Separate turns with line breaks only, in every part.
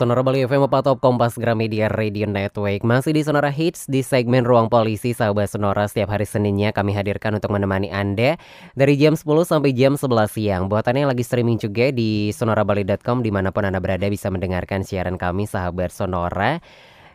Sonora Bali FM apa Top Kompas Gramedia Radio Network. Masih di Sonora Hits di segmen Ruang Polisi Sahabat Sonora setiap hari Seninnya kami hadirkan untuk menemani Anda Dari jam 10 sampai jam 11 siang. Buatannya yang lagi streaming juga di sonorabali.com Di mana pun Anda berada bisa mendengarkan siaran kami Sahabat Sonora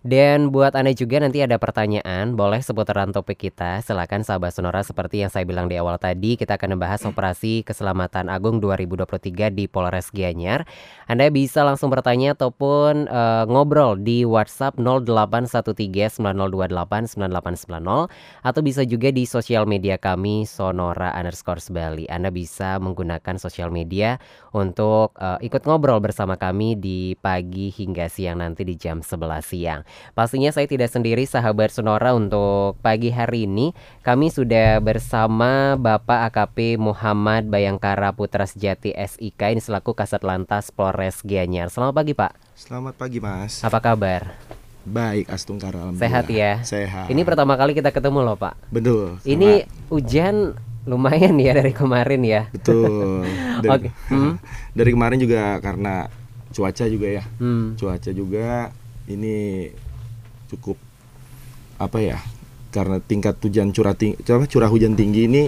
dan buat Anda juga nanti ada pertanyaan, boleh seputaran topik kita. Silakan sahabat Sonora seperti yang saya bilang di awal tadi, kita akan membahas operasi keselamatan Agung 2023 di Polres Gianyar. Anda bisa langsung bertanya ataupun uh, ngobrol di WhatsApp 081390289890 atau bisa juga di sosial media kami Sonora underscore Bali. Anda bisa menggunakan sosial media untuk uh, ikut ngobrol bersama kami di pagi hingga siang nanti di jam 11 siang. Pastinya saya tidak sendiri sahabat Sonora untuk pagi hari ini kami sudah bersama Bapak AKP Muhammad Bayangkara Putra Sejati SIK ini selaku Kasat Lantas Polres Gianyar. Selamat pagi Pak.
Selamat pagi Mas.
Apa kabar?
Baik, Astungkara
Sehat ya.
Sehat.
Ini pertama kali kita ketemu loh Pak.
Betul.
Ini hujan lumayan ya dari kemarin ya.
Betul.
Oke.
Dari,
Hmm.
dari kemarin juga karena cuaca juga ya.
Hmm.
Cuaca juga ini cukup apa ya? Karena tingkat hujan curah tinggi, curah hujan tinggi ini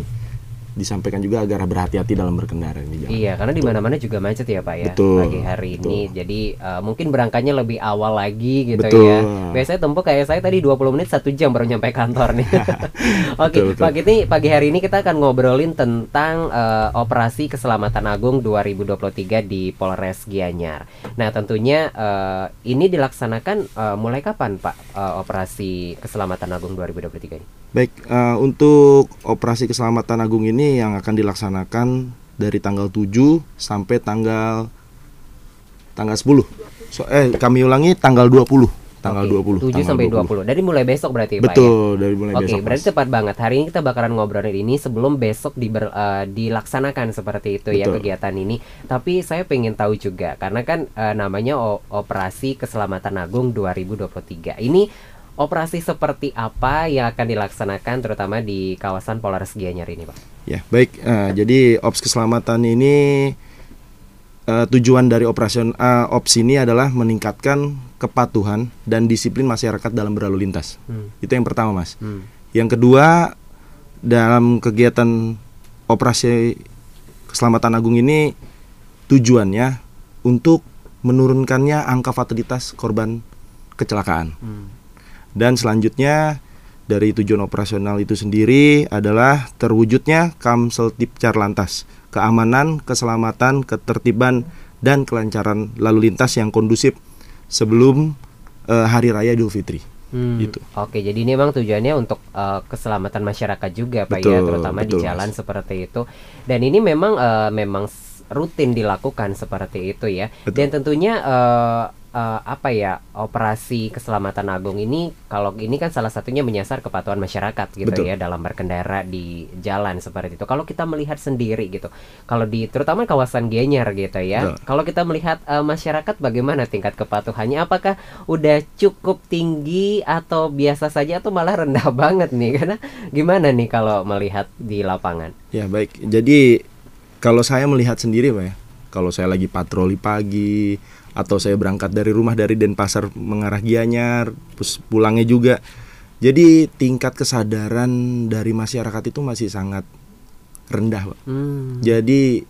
disampaikan juga agar berhati-hati dalam berkendara di jalan.
Iya, karena di mana-mana juga macet ya Pak ya
Betul,
pagi hari
betul.
ini. Jadi eh, mungkin berangkatnya lebih awal lagi gitu
Betul.
ya. Biasanya tempuh kayak saya tadi 20 menit satu jam baru nyampe kantor nih. Oke,
betul.
Pak Kiti, pagi hari ini kita akan ngobrolin tentang eh, operasi keselamatan agung 2023 di Polres Gianyar. Nah, tentunya eh, ini dilaksanakan eh, mulai kapan Pak eh, operasi keselamatan agung 2023 ini?
Baik, eh, untuk operasi keselamatan agung ini yang akan dilaksanakan dari tanggal 7 sampai tanggal tanggal 10. So, eh kami ulangi tanggal 20. Tanggal
Oke,
20.
7
tanggal
sampai 20. Dari mulai besok berarti Pak ya?
Betul, dari mulai
Oke,
besok.
berarti
Mas.
tepat banget. Hari ini kita bakalan ngobrolin ini sebelum besok diber- eh, dilaksanakan seperti itu ya
Betul.
kegiatan ini. Tapi saya pengen tahu juga karena kan eh, namanya o- Operasi Keselamatan Agung 2023. Ini operasi seperti apa yang akan dilaksanakan terutama di kawasan Polres Gianyar ini, Pak?
Ya, baik. eh, jadi ops keselamatan ini eh, tujuan dari operation eh, ops ini adalah meningkatkan kepatuhan dan disiplin masyarakat dalam berlalu lintas.
Hmm.
Itu yang pertama, Mas.
Hmm.
Yang kedua, dalam kegiatan operasi keselamatan agung ini tujuannya untuk menurunkannya angka fatalitas korban kecelakaan.
Hmm.
Dan selanjutnya dari tujuan operasional itu sendiri adalah terwujudnya Kamsel Tipcar Lantas, keamanan, keselamatan, ketertiban dan kelancaran lalu lintas yang kondusif sebelum eh, hari raya Idul Fitri.
Hmm,
Gitu.
Oke, jadi ini memang tujuannya untuk eh, keselamatan masyarakat juga, Pak ya,
Betul,
terutama di
betul,
jalan
Mas.
seperti itu. Dan ini memang eh, memang rutin dilakukan seperti itu ya.
Betul.
Dan tentunya eh, eh, apa ya operasi keselamatan agung ini, kalau ini kan salah satunya menyasar kepatuhan masyarakat gitu
Betul.
ya dalam berkendara di jalan seperti itu. Kalau kita melihat sendiri gitu, kalau di terutama kawasan Gianyar gitu ya,
Betul.
kalau kita melihat eh, masyarakat bagaimana tingkat kepatuhannya, apakah udah cukup tinggi atau biasa saja atau malah rendah banget nih karena gimana nih kalau melihat di lapangan
Ya baik, jadi kalau saya melihat sendiri Pak ya, kalau saya lagi patroli pagi atau saya berangkat dari rumah dari Denpasar mengarah Gianyar, terus pulangnya juga. Jadi tingkat kesadaran dari masyarakat itu masih sangat rendah, Pak.
hmm.
Jadi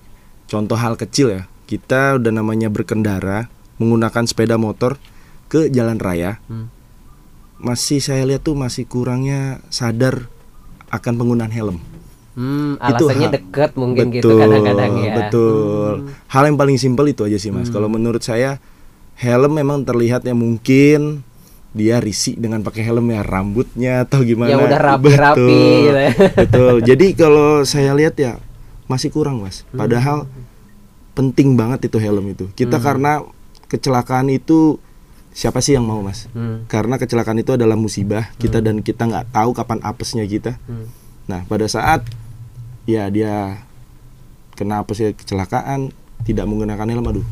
contoh hal kecil ya, kita udah namanya berkendara menggunakan sepeda motor ke jalan raya,
Hmm.
masih saya lihat tuh masih kurangnya sadar akan penggunaan helm.
Hmm,
Itu
alasannya
hal-
deket mungkin gitu kadang-kadang ya
Betul.
Hmm.
Hal yang paling simpel itu aja sih Mas.
Hmm.
Kalau menurut saya helm memang terlihatnya mungkin dia risih dengan pakai helm ya rambutnya atau gimana.
Yang udah rapi-rapi
Betul.
gitu ya.
Betul. Jadi kalau saya lihat ya masih kurang Mas.
Hmm.
Padahal penting banget itu helm itu. Kita
Hmm.
karena kecelakaan itu siapa sih yang mau Mas?
Hmm.
Karena kecelakaan itu adalah musibah kita dan kita nggak tahu kapan apesnya kita.
Hmm.
Nah, pada saat ya dia kena apa sih kecelakaan tidak menggunakan helm aduh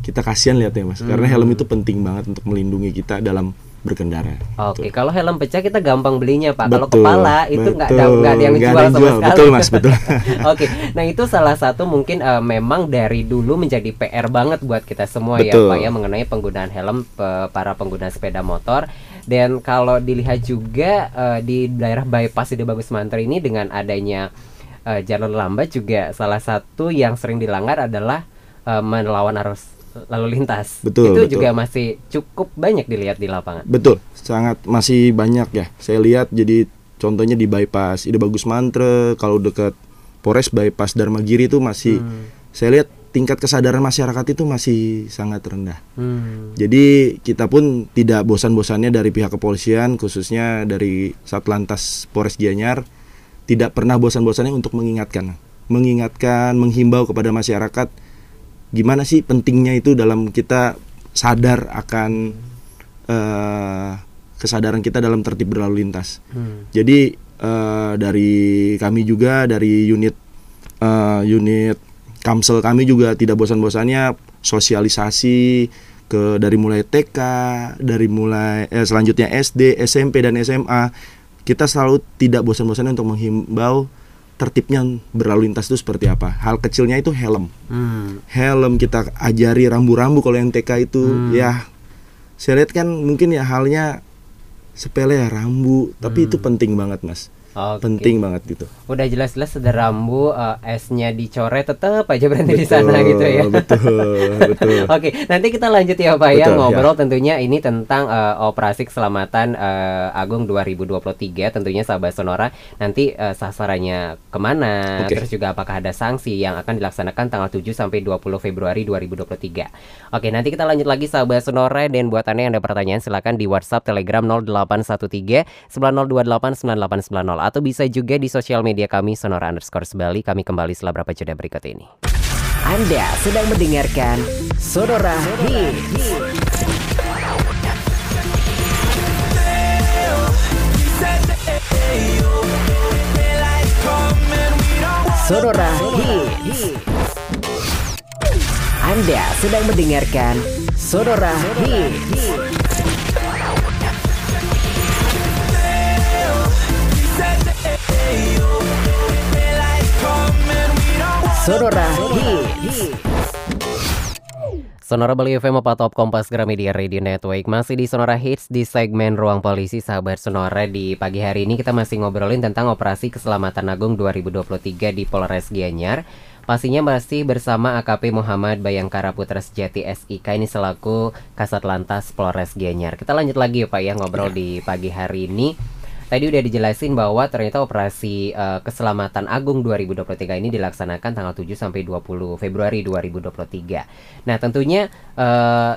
kita kasihan lihatnya mas karena
Hmm.
helm itu penting banget untuk melindungi kita dalam berkendara.
Oke, kalau helm pecah kita gampang belinya pak. Kalau
Betul,
kepala itu nggak ada nggak ada yang jual
ada yang
sama
jual.
sekali.
Betul, Mas, betul.
Oke, nah itu salah satu mungkin eh, memang dari dulu menjadi PR banget buat kita semua ya
Betul.
pak ya mengenai penggunaan helm pe- para pengguna sepeda motor. Dan kalau dilihat juga eh, di daerah bypass di Bagus Mantri ini dengan adanya eh, jalur lambat juga salah satu yang sering dilanggar adalah eh, melawan arus lalu lintas.
Betul,
Itu
betul.
juga masih cukup banyak dilihat di lapangan.
Betul, sangat masih banyak ya. Saya lihat jadi contohnya di bypass Ide Bagus Mantre, kalau dekat Polres bypass Dharma Giri itu masih
Hmm.
saya lihat tingkat kesadaran masyarakat itu masih sangat rendah.
Hmm.
Jadi kita pun tidak bosan-bosannya dari pihak kepolisian khususnya dari Satlantas Polres Gianyar tidak pernah bosan-bosannya untuk mengingatkan, mengingatkan, menghimbau kepada masyarakat gimana sih pentingnya itu dalam kita sadar akan eh, kesadaran kita dalam tertib berlalu lintas.
Hmm.
Jadi eh, dari kami juga dari unit eh, unit Kamsel kami juga tidak bosan-bosannya sosialisasi ke dari mulai TK, dari mulai eh, selanjutnya SD, SMP dan SMA. Kita selalu tidak bosan-bosannya untuk menghimbau tertibnya berlalu lintas itu seperti apa. Hal kecilnya itu helm.
Hmm.
Helm kita ajari rambu-rambu kalau yang TK itu
Hmm.
ya saya lihat kan mungkin ya halnya sepele ya rambu, tapi itu penting banget, Mas.
Oke.
Penting banget gitu.
Udah jelas-jelas ada rambu eh, S-nya dicoret tetap aja berhenti di sana gitu ya.
Betul, betul.
Oke, nanti kita lanjut ya Pak ya
Betul,
ngobrol tentunya ini tentang eh, operasi keselamatan eh, Agung 2023 tentunya sahabat Sonora nanti eh, sasarannya ke mana
Oke.
terus juga apakah ada sanksi yang akan dilaksanakan tanggal 7 sampai 20 Februari 2023. Oke, nanti kita lanjut lagi sahabat Sonora dan buat Anda yang ada pertanyaan silakan di WhatsApp Telegram 0813 9028 9890 atau bisa juga di sosial media kami Sonora underscore Bali. Kami kembali setelah berapa jeda berikut ini.
Anda sedang mendengarkan Sonora Hits. Sonora Hits. Anda sedang mendengarkan Sonora Hits. Sonora Hits.
Sonora Bali FM apa Top Kompas Gramedia Radio Network. Masih di Sonora Hits di segmen Ruang Polisi Sahabat Sonora. Di pagi hari ini kita masih ngobrolin tentang Operasi Keselamatan Agung 2023 di Polres Gianyar. Pastinya masih bersama AKP Muhammad Bayangkara Putra Sejati SIK Ini selaku Kasat Lantas Polres Gianyar. Kita lanjut lagi ya Pak ya ngobrol di pagi hari ini Tadi udah dijelasin bahwa ternyata operasi eh, keselamatan Agung 2023 ini dilaksanakan tanggal 7 sampai 20 Februari 2023. Nah, tentunya eh,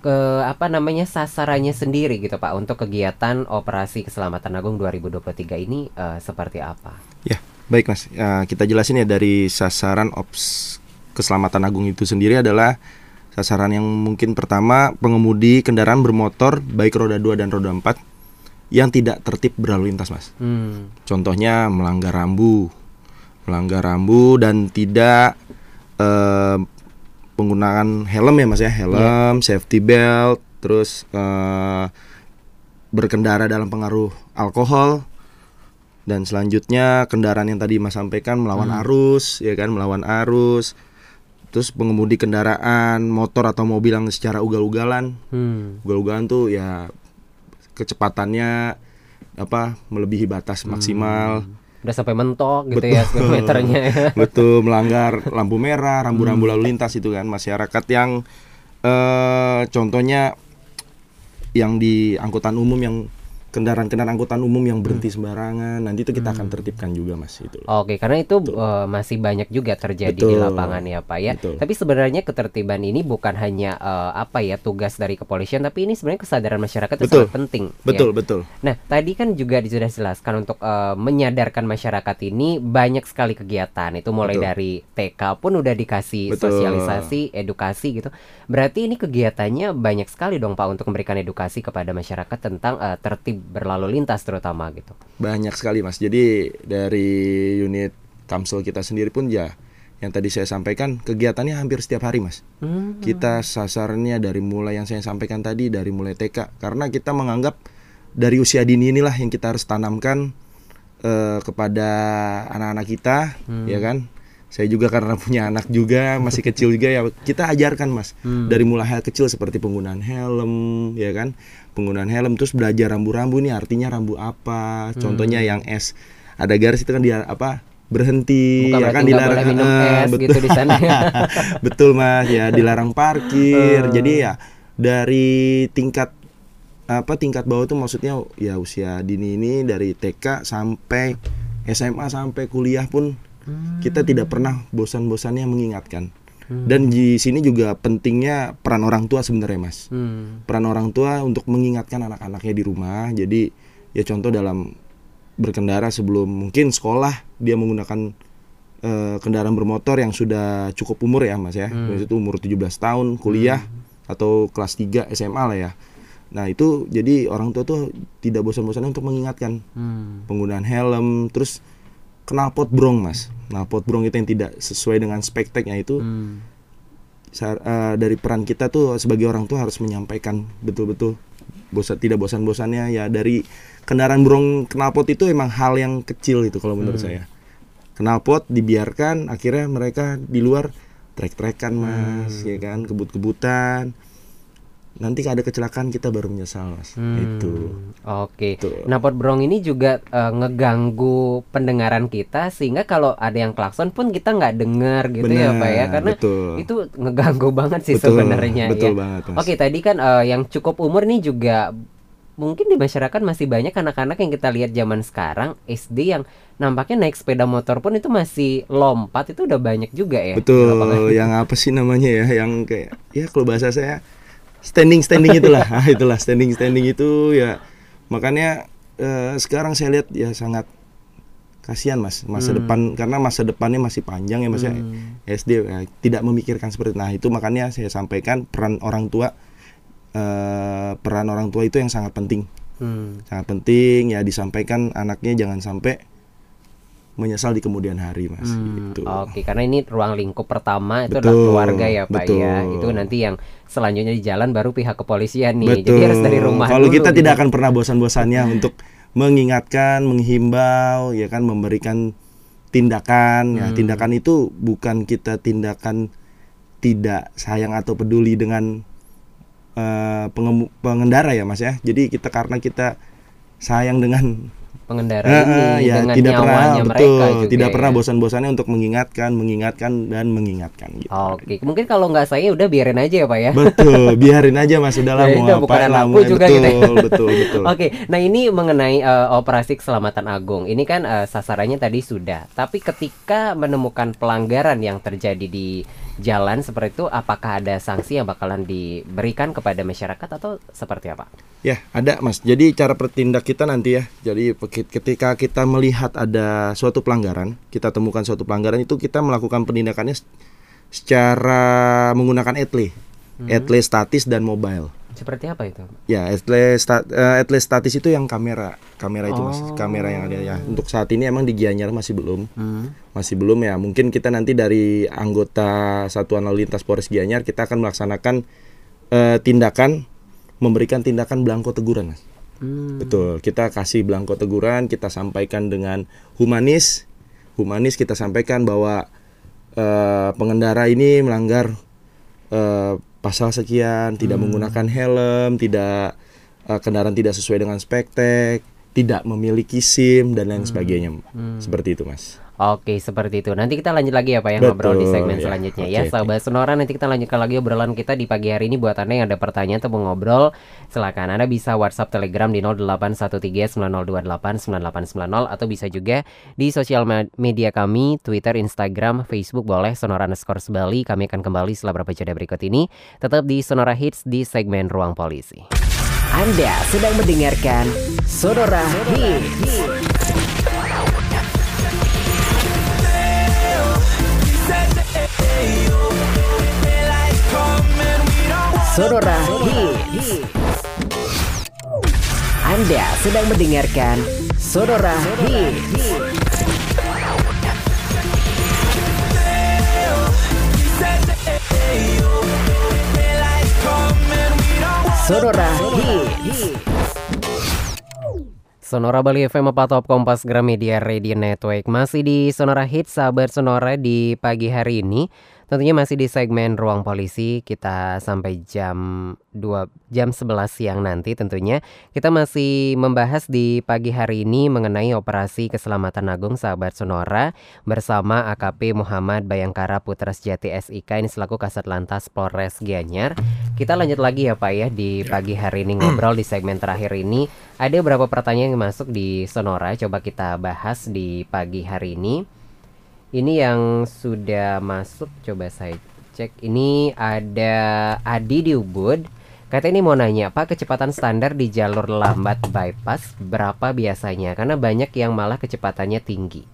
ke apa namanya sasarannya sendiri gitu Pak untuk kegiatan operasi keselamatan Agung 2023 ini eh, seperti apa?
Ya, baik Mas. Ya, kita jelasin ya dari sasaran ops keselamatan agung itu sendiri adalah sasaran yang mungkin pertama pengemudi kendaraan bermotor baik roda 2 dan roda 4 yang tidak tertib berlalu lintas, Mas.
Hmm.
Contohnya melanggar rambu, melanggar rambu dan tidak eh, penggunaan helm ya mas ya helm, safety belt, terus eh, berkendara dalam pengaruh alkohol dan selanjutnya kendaraan yang tadi mas sampaikan melawan arus, ya kan melawan arus. Terus pengemudi kendaraan motor atau mobil yang secara ugal-ugalan,
Hmm.
ugal-ugalan tuh ya kecepatannya apa melebihi batas maksimal.
Udah sampai mentok gitu ya speedometernya ya.
betul melanggar lampu merah rambu-rambu lalu lintas itu kan masyarakat yang eh contohnya yang di angkutan umum yang kendaraan-kendaraan angkutan umum yang berhenti sembarangan nanti itu kita akan tertibkan juga mas itu.
Oke, karena itu eh, masih banyak juga terjadi di
Betul.
lapangan ya, Pak ya.
Betul.
Tapi sebenarnya ketertiban ini bukan hanya eh, apa ya tugas dari kepolisian, tapi ini sebenarnya kesadaran masyarakat itu
Betul.
sangat penting. ya.
betul betul
Nah, tadi kan juga sudah jelaskan untuk eh, menyadarkan masyarakat ini banyak sekali kegiatan. Itu mulai
Betul.
dari TK pun udah dikasih
Betul.
sosialisasi, edukasi gitu. Berarti ini kegiatannya banyak sekali dong Pak untuk memberikan edukasi kepada masyarakat tentang eh, tertib berlalu lintas terutama gitu.
banyak sekali mas jadi dari unit Kamsel kita sendiri pun ya yang tadi saya sampaikan kegiatannya hampir setiap hari mas.
Hmm.
Kita sasarannya dari mulai yang saya sampaikan tadi dari mulai TK karena kita menganggap dari usia dini inilah yang kita harus tanamkan eh, kepada anak-anak kita, ya kan. Saya juga karena punya anak juga masih kecil juga ya. Kita ajarkan mas. Dari mulai hal kecil seperti penggunaan helm, ya kan, penggunaan helm terus belajar rambu-rambu nih. Artinya rambu apa, contohnya yang S ada garis itu kan dia apa berhenti
Bukan
ya kan?
boleh minum
eh,
es gitu di sana.
Betul mas. Ya dilarang parkir.
Eh.
jadi ya dari tingkat apa tingkat bawah tuh maksudnya ya usia dini ini dari TK sampai SMA sampai kuliah pun kita tidak pernah bosan-bosannya mengingatkan dan di sini juga pentingnya peran orang tua sebenarnya mas
Hmm.
peran orang tua untuk mengingatkan anak-anaknya di rumah jadi ya contoh dalam berkendara sebelum mungkin sekolah dia menggunakan eh, kendaraan bermotor yang sudah cukup umur ya Mas ya. Itu umur 17 tahun, kuliah atau kelas 3 SMA lah ya. Nah, itu jadi orang tua tuh tidak bosan-bosannya untuk mengingatkan
Hmm.
penggunaan helm, terus knalpot brong Mas. Knalpot brong itu yang tidak sesuai dengan spekteknya itu
Hmm.
eh, dari peran kita tuh sebagai orang tua harus menyampaikan betul-betul bosan tidak bosan-bosannya. Ya dari kendaraan burung knalpot itu emang hal yang kecil itu kalau menurut saya. Knalpot dibiarkan akhirnya mereka di luar trek-trekan mas ya kan kebut-kebutan nanti ada kecelakaan kita baru menyesal mas itu
Oke.
Tuh.
Nah, pot brong ini juga eh, ngeganggu pendengaran kita sehingga kalau ada yang klakson pun kita nggak dengar gitu ya, Pak ya. Karena
betul.
itu ngeganggu banget sih sebenarnya
betul
ya.
banget.
Oke, tadi kan eh, yang cukup umur nih juga mungkin di masyarakat masih banyak anak-anak yang kita lihat zaman sekarang SD yang nampaknya naik sepeda motor pun itu masih lompat itu udah banyak juga ya.
Betul, yang apa sih namanya ya, yang kayak ya kalau bahasa saya standing standing itulah, ah, itulah standing standing itu ya. Makanya eh, sekarang saya lihat ya sangat kasihan mas masa depan. Karena masa depannya masih panjang ya mas ya. SD ya, tidak memikirkan seperti nah itu makanya saya sampaikan peran orang tua eh, peran orang tua itu yang sangat penting.
Hmm.
sangat penting ya disampaikan anaknya jangan sampai menyesal di kemudian hari mas
Hmm,
gitu.
Oke, karena ini ruang lingkup pertama itu adalah
Betul,
keluarga ya Pak ya.
betul.
Itu nanti yang selanjutnya di jalan baru pihak kepolisian nih.
Betul.
Jadi harus dari rumah
Kalau
dulu
kita
gitu.
tidak akan pernah bosan-bosannya untuk mengingatkan, menghimbau, ya kan, memberikan tindakan. Ya,
Hmm.
tindakan itu bukan kita tindakan tidak sayang atau peduli dengan pengemu- pengendara ya, Mas ya. Jadi kita karena kita sayang dengan
pengendara ini
ya
dengan
tidak pernah
nyawanya
betul,
mereka juga.
tidak
ya.
pernah bosan-bosannya untuk mengingatkan, mengingatkan dan mengingatkan gitu.
Oke, mungkin kalau nggak saya udah biarin aja ya Pak ya.
Betul, biarin aja Mas udahlah
Ya,
mau
itu bukan
lah, mau-
juga
betul,
gitu ya.
betul, betul.
Oke, nah ini mengenai eh, operasi keselamatan agung. Ini kan eh, sasarannya tadi sudah, tapi ketika menemukan pelanggaran yang terjadi di jalan seperti itu, apakah ada sanksi yang bakalan diberikan kepada masyarakat atau seperti apa?
Ya, ada Mas. Jadi cara bertindak kita nanti ya. Jadi ketika kita melihat ada suatu pelanggaran, kita temukan suatu pelanggaran itu kita melakukan penindakannya secara menggunakan etle. Etle statis dan mobile.
Seperti apa itu?
Ya, etle, sta- eh, etle statis itu yang kamera. Kamera itu Mas,
Oh.
kamera yang ada ya. Untuk saat ini emang di Gianyar masih belum.
Hmm.
Masih belum ya. Mungkin kita nanti dari anggota Satuan Lalu Lintas Polres Gianyar kita akan melaksanakan eh, tindakan memberikan tindakan belangko teguran, Mas.
Hmm.
Betul, kita kasih belangko teguran, kita sampaikan dengan humanis. Humanis kita sampaikan bahwa eh, pengendara ini melanggar eh, pasal sekian, tidak menggunakan helm, tidak eh, kendaraan tidak sesuai dengan spektek, tidak memiliki SIM dan lain sebagainya. Seperti itu, Mas.
Oke, seperti itu. Nanti kita lanjut lagi ya Pak yang ngobrol di segmen
ya.
selanjutnya
Oke,
ya.
oke.
Sahabat Sonora nanti kita lanjutkan lagi obrolan kita di pagi hari ini buat Anda yang ada pertanyaan atau mau ngobrol, silakan Anda bisa WhatsApp Telegram di 081390289890 atau bisa juga di sosial me- media kami, Twitter, Instagram, Facebook boleh Sonora underscore Bali. Kami akan kembali setelah beberapa jeda berikut ini. Tetap di Sonora Hits di segmen Ruang Polisi.
Anda sedang mendengarkan Sonora Hits. Sonora Hits. Anda sedang mendengarkan Sonora Hits. Sonora Hits.
Sonora Bali FM apa Top Kompas Gramedia Radio Network Masih di Sonora Hits, sahabat Sonora di pagi hari ini Tentunya masih di segmen Ruang Polisi Kita sampai jam 2 jam 11 siang nanti tentunya. Kita masih membahas di pagi hari ini mengenai operasi keselamatan agung sahabat Sonora Bersama AKP Muhammad Bayangkara Putra Sejati SIK Ini selaku Kasat Lantas Polres Gianyar. Kita lanjut lagi ya Pak ya di pagi hari ini ngobrol di segmen terakhir ini. Ada beberapa pertanyaan yang masuk di Sonora Coba kita bahas di pagi hari ini ini yang sudah masuk coba saya cek. Ini ada Adi di Ubud. Kata ini mau nanya, Pak, kecepatan standar di jalur lambat bypass berapa biasanya? Karena banyak yang malah kecepatannya tinggi.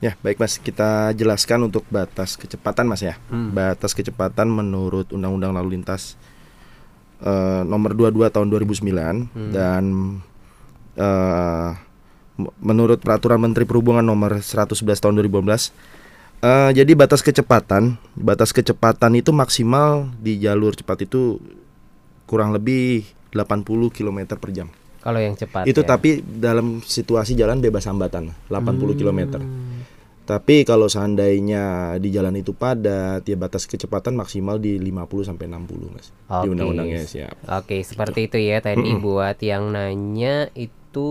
Ya, baik Mas, kita jelaskan untuk batas kecepatan Mas ya.
Hmm.
Batas kecepatan menurut Undang-Undang Lalu Lintas eh, nomor 22 tahun 2009 dan eh, menurut Peraturan Menteri Perhubungan nomor 111 tahun 2012 eh, jadi batas kecepatan, batas kecepatan itu maksimal di jalur cepat itu kurang lebih 80 km per jam.
Kalau yang cepat
Itu
ya.
tapi dalam situasi jalan bebas hambatan 80
Hmm.
km. Tapi kalau seandainya di jalan itu padat, ya batas kecepatan maksimal di 50 sampai 60, Mas. Di
Oke.
undang-undangnya siap.
Oke, seperti itu ya tadi buat yang nanya itu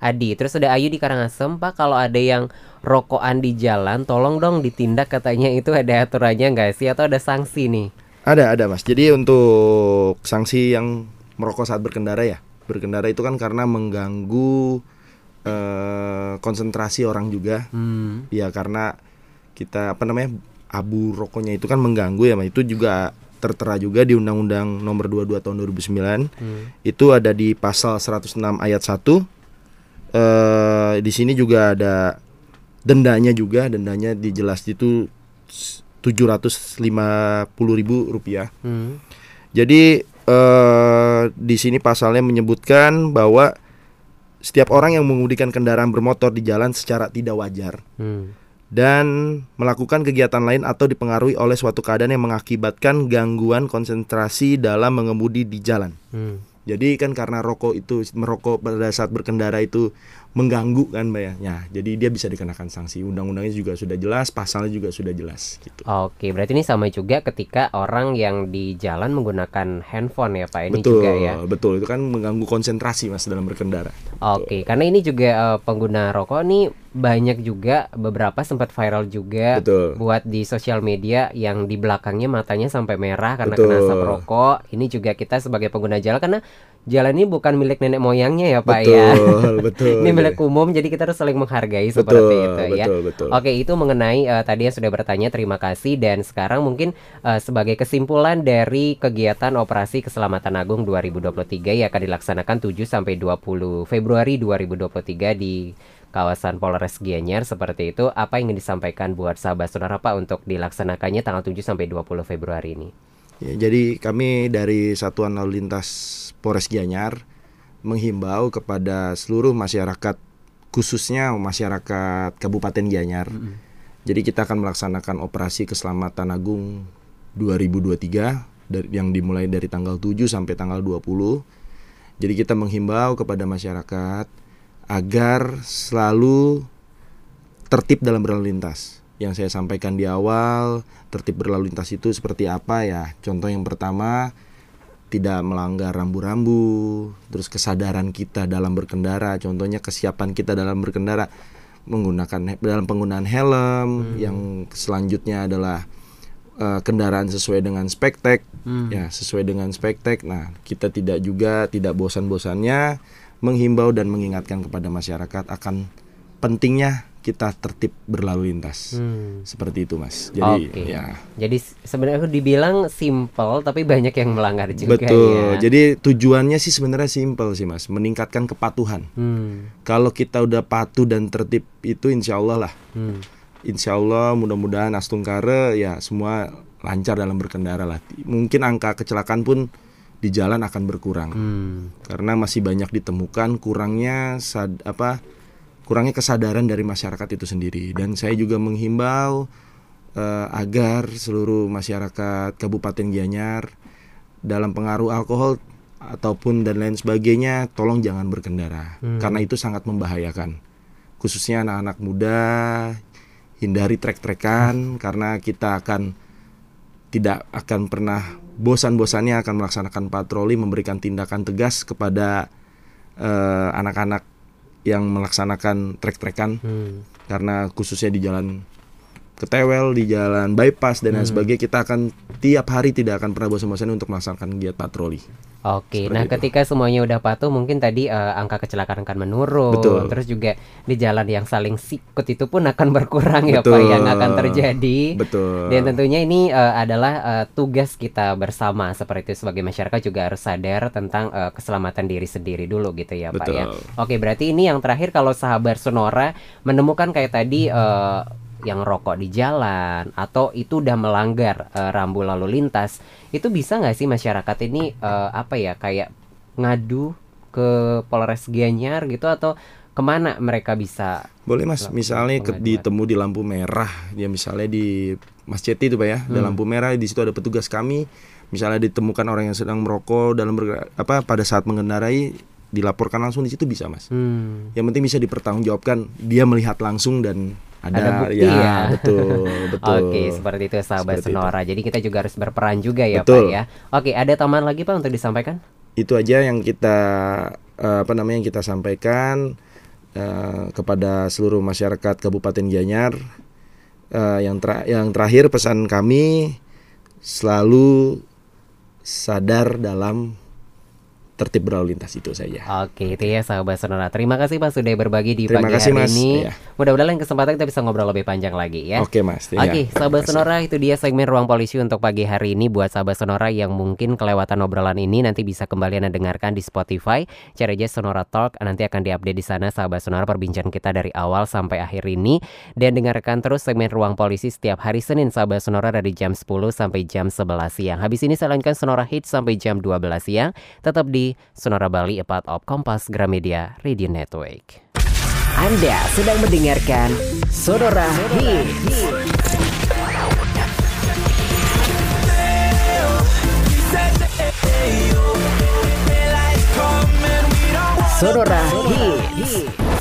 Adi. Terus ada Ayu di Karangasem, Pak kalau ada yang rokokan di jalan, tolong dong ditindak katanya itu ada aturannya nggak sih atau ada sanksi nih?
Ada, ada, Mas. Jadi untuk sanksi yang merokok saat berkendara ya. Berkendara itu kan karena mengganggu eh, konsentrasi orang juga.
Hmm.
Ya karena kita apa namanya? abu rokoknya itu kan mengganggu ya, Mas. Itu juga tertera juga di Undang-Undang Nomor 22 Tahun 2009.
Hmm.
itu ada di pasal 106 ayat 1 eh di sini juga ada dendanya juga dendanya dijelas itu tujuh ratus lima ribu rupiah
Hmm.
jadi eh di sini pasalnya menyebutkan bahwa setiap orang yang mengemudikan kendaraan bermotor di jalan secara tidak wajar
Hmm.
dan melakukan kegiatan lain atau dipengaruhi oleh suatu keadaan yang mengakibatkan gangguan konsentrasi dalam mengemudi di jalan.
Hmm.
Jadi kan karena rokok itu merokok pada saat berkendara itu mengganggu kan Mbak ya. Ya, jadi dia bisa dikenakan sanksi. Undang-undangnya juga sudah jelas, pasalnya juga sudah jelas gitu.
Oke, berarti ini sama juga ketika orang yang di jalan menggunakan handphone ya Pak. Ini
betul,
juga ya.
betul. Itu kan mengganggu konsentrasi Mas dalam berkendara.
Oke, karena ini juga eh, pengguna rokok nih banyak juga beberapa sempat viral juga
Betul.
buat di sosial media yang di belakangnya matanya sampai merah karena
Betul.
kena asap rokok. Ini juga kita sebagai pengguna jalan karena jalan ini bukan milik nenek moyangnya ya Pak ya.
betul, betul.
Ini milik umum jadi kita harus saling menghargai
betul,
seperti itu ya.
betul, betul.
Oke, itu mengenai eh, tadi yang sudah bertanya terima kasih dan sekarang mungkin eh, sebagai kesimpulan dari kegiatan Operasi Keselamatan Agung 2023 yang akan dilaksanakan 7 sampai 20 Februari 2023 di kawasan Polres Gianyar seperti itu. Apa yang ingin disampaikan buat sahabat saudara Pak untuk dilaksanakannya tanggal 7 sampai 20 Februari ini?
Ya, jadi kami dari Satuan Lalu Lintas Polres Gianyar menghimbau kepada seluruh masyarakat khususnya masyarakat Kabupaten Gianyar. Jadi kita akan melaksanakan operasi keselamatan agung 2023 dari yang dimulai dari tanggal 7 sampai tanggal 20. Jadi kita menghimbau kepada masyarakat agar selalu tertib dalam berlalu lintas. Yang saya sampaikan di awal, tertib berlalu lintas itu seperti apa ya? Contoh yang pertama, tidak melanggar rambu-rambu, terus kesadaran kita dalam berkendara, contohnya kesiapan kita dalam berkendara menggunakan dalam penggunaan helm, yang selanjutnya adalah eh, kendaraan sesuai dengan spektek, ya sesuai dengan spektek. Nah, kita tidak juga tidak bosan-bosannya menghimbau dan mengingatkan kepada masyarakat akan pentingnya kita tertib berlalu lintas.
Hmm.
Seperti itu, Mas. Jadi
Oke.
ya
Jadi sebenarnya aku dibilang simple tapi banyak yang melanggar juga
Betul.
ya.
Jadi tujuannya sih sebenarnya simpel sih mas, meningkatkan kepatuhan.
Hmm.
Kalau kita udah patuh dan tertib itu insya Allah lah,
Hmm.
insya Allah mudah-mudahan Astungkare ya semua lancar dalam berkendara lah. Mungkin angka kecelakaan pun di jalan akan berkurang
Hmm.
karena masih banyak ditemukan kurangnya sad, apa kurangnya kesadaran dari masyarakat itu sendiri. Dan saya juga menghimbau eh, agar seluruh masyarakat Kabupaten Gianyar dalam pengaruh alkohol ataupun dan lain sebagainya, tolong jangan berkendara
Hmm.
karena itu sangat membahayakan. Khususnya anak-anak muda, hindari trek-trekan karena kita akan tidak akan pernah bosan-bosannya akan melaksanakan patroli memberikan tindakan tegas kepada eh, anak-anak yang melaksanakan trek-trekan
Hmm.
karena khususnya di jalan ketewel di jalan bypass dan lain
Hmm.
sebagainya kita akan tiap hari tidak akan pernah bosan-bosan untuk melaksanakan giat patroli.
Oke,
Seperti
nah
itu.
ketika semuanya udah patuh, mungkin tadi eh, angka kecelakaan akan menurun.
Betul.
Terus juga di jalan yang saling sikut itu pun akan berkurang ya Pak
Betul.
yang akan terjadi.
Betul.
Dan tentunya ini eh, adalah eh, tugas kita bersama seperti itu sebagai masyarakat juga harus sadar tentang eh, keselamatan diri sendiri dulu gitu ya Pak ya.
Betul.
Oke, berarti ini yang terakhir kalau sahabat Sonora menemukan kayak tadi eh, yang rokok di jalan atau itu udah melanggar eh, rambu lalu lintas, itu bisa nggak sih masyarakat ini eh, apa ya kayak ngadu ke Polres Gianyar gitu atau ke mana mereka bisa?
Boleh Mas, misalnya ke, ditemu di lampu merah, ya misalnya di Masjid itu Pak ya,
Hmm.
lampu merah di situ ada petugas kami. Misalnya ditemukan orang yang sedang merokok dalam bergerak, apa pada saat mengendarai dilaporkan langsung di situ bisa Mas.
Hmm.
Yang penting bisa dipertanggungjawabkan dia melihat langsung dan ada,
Ada bukti ya.
betul betul.
Oke, seperti itu sahabat
Seperti itu.
Sonora. Jadi kita juga harus berperan juga ya,
Betul.
Pak ya. Oke, ada tambahan lagi Pak untuk disampaikan?
itu aja yang kita eh, apa namanya yang kita sampaikan eh, kepada seluruh masyarakat Kabupaten Gianyar. Eh, yang tra- yang terakhir pesan kami selalu sadar dalam tertib berlalu lintas itu saja.
Oke, itu ya sahabat Sonora. Terima kasih Pak sudah berbagi di
Terima
pagi
kasih,
hari
Mas.
ini.
Iya.
Mudah-mudahan lain kesempatan kita bisa ngobrol lebih panjang lagi ya.
Oke Mas. ya.
Oke, sahabat. Sonora itu dia segmen Ruang Polisi untuk pagi hari ini buat sahabat Sonora yang mungkin kelewatan obrolan ini nanti bisa kembali Anda dengarkan di Spotify. Cari aja Sonora Talk nanti akan diupdate di sana sahabat Sonora perbincangan kita dari awal sampai akhir ini dan dengarkan terus segmen Ruang Polisi setiap hari Senin sahabat Sonora dari jam 10 sampai jam 11 siang. Habis ini saya lanjutkan Sonora Hits sampai jam 12 siang tetap di Sonora Bali a part of Kompas Gramedia Radio Network.
Anda sedang mendengarkan Sonora Hits. Sonora Hits.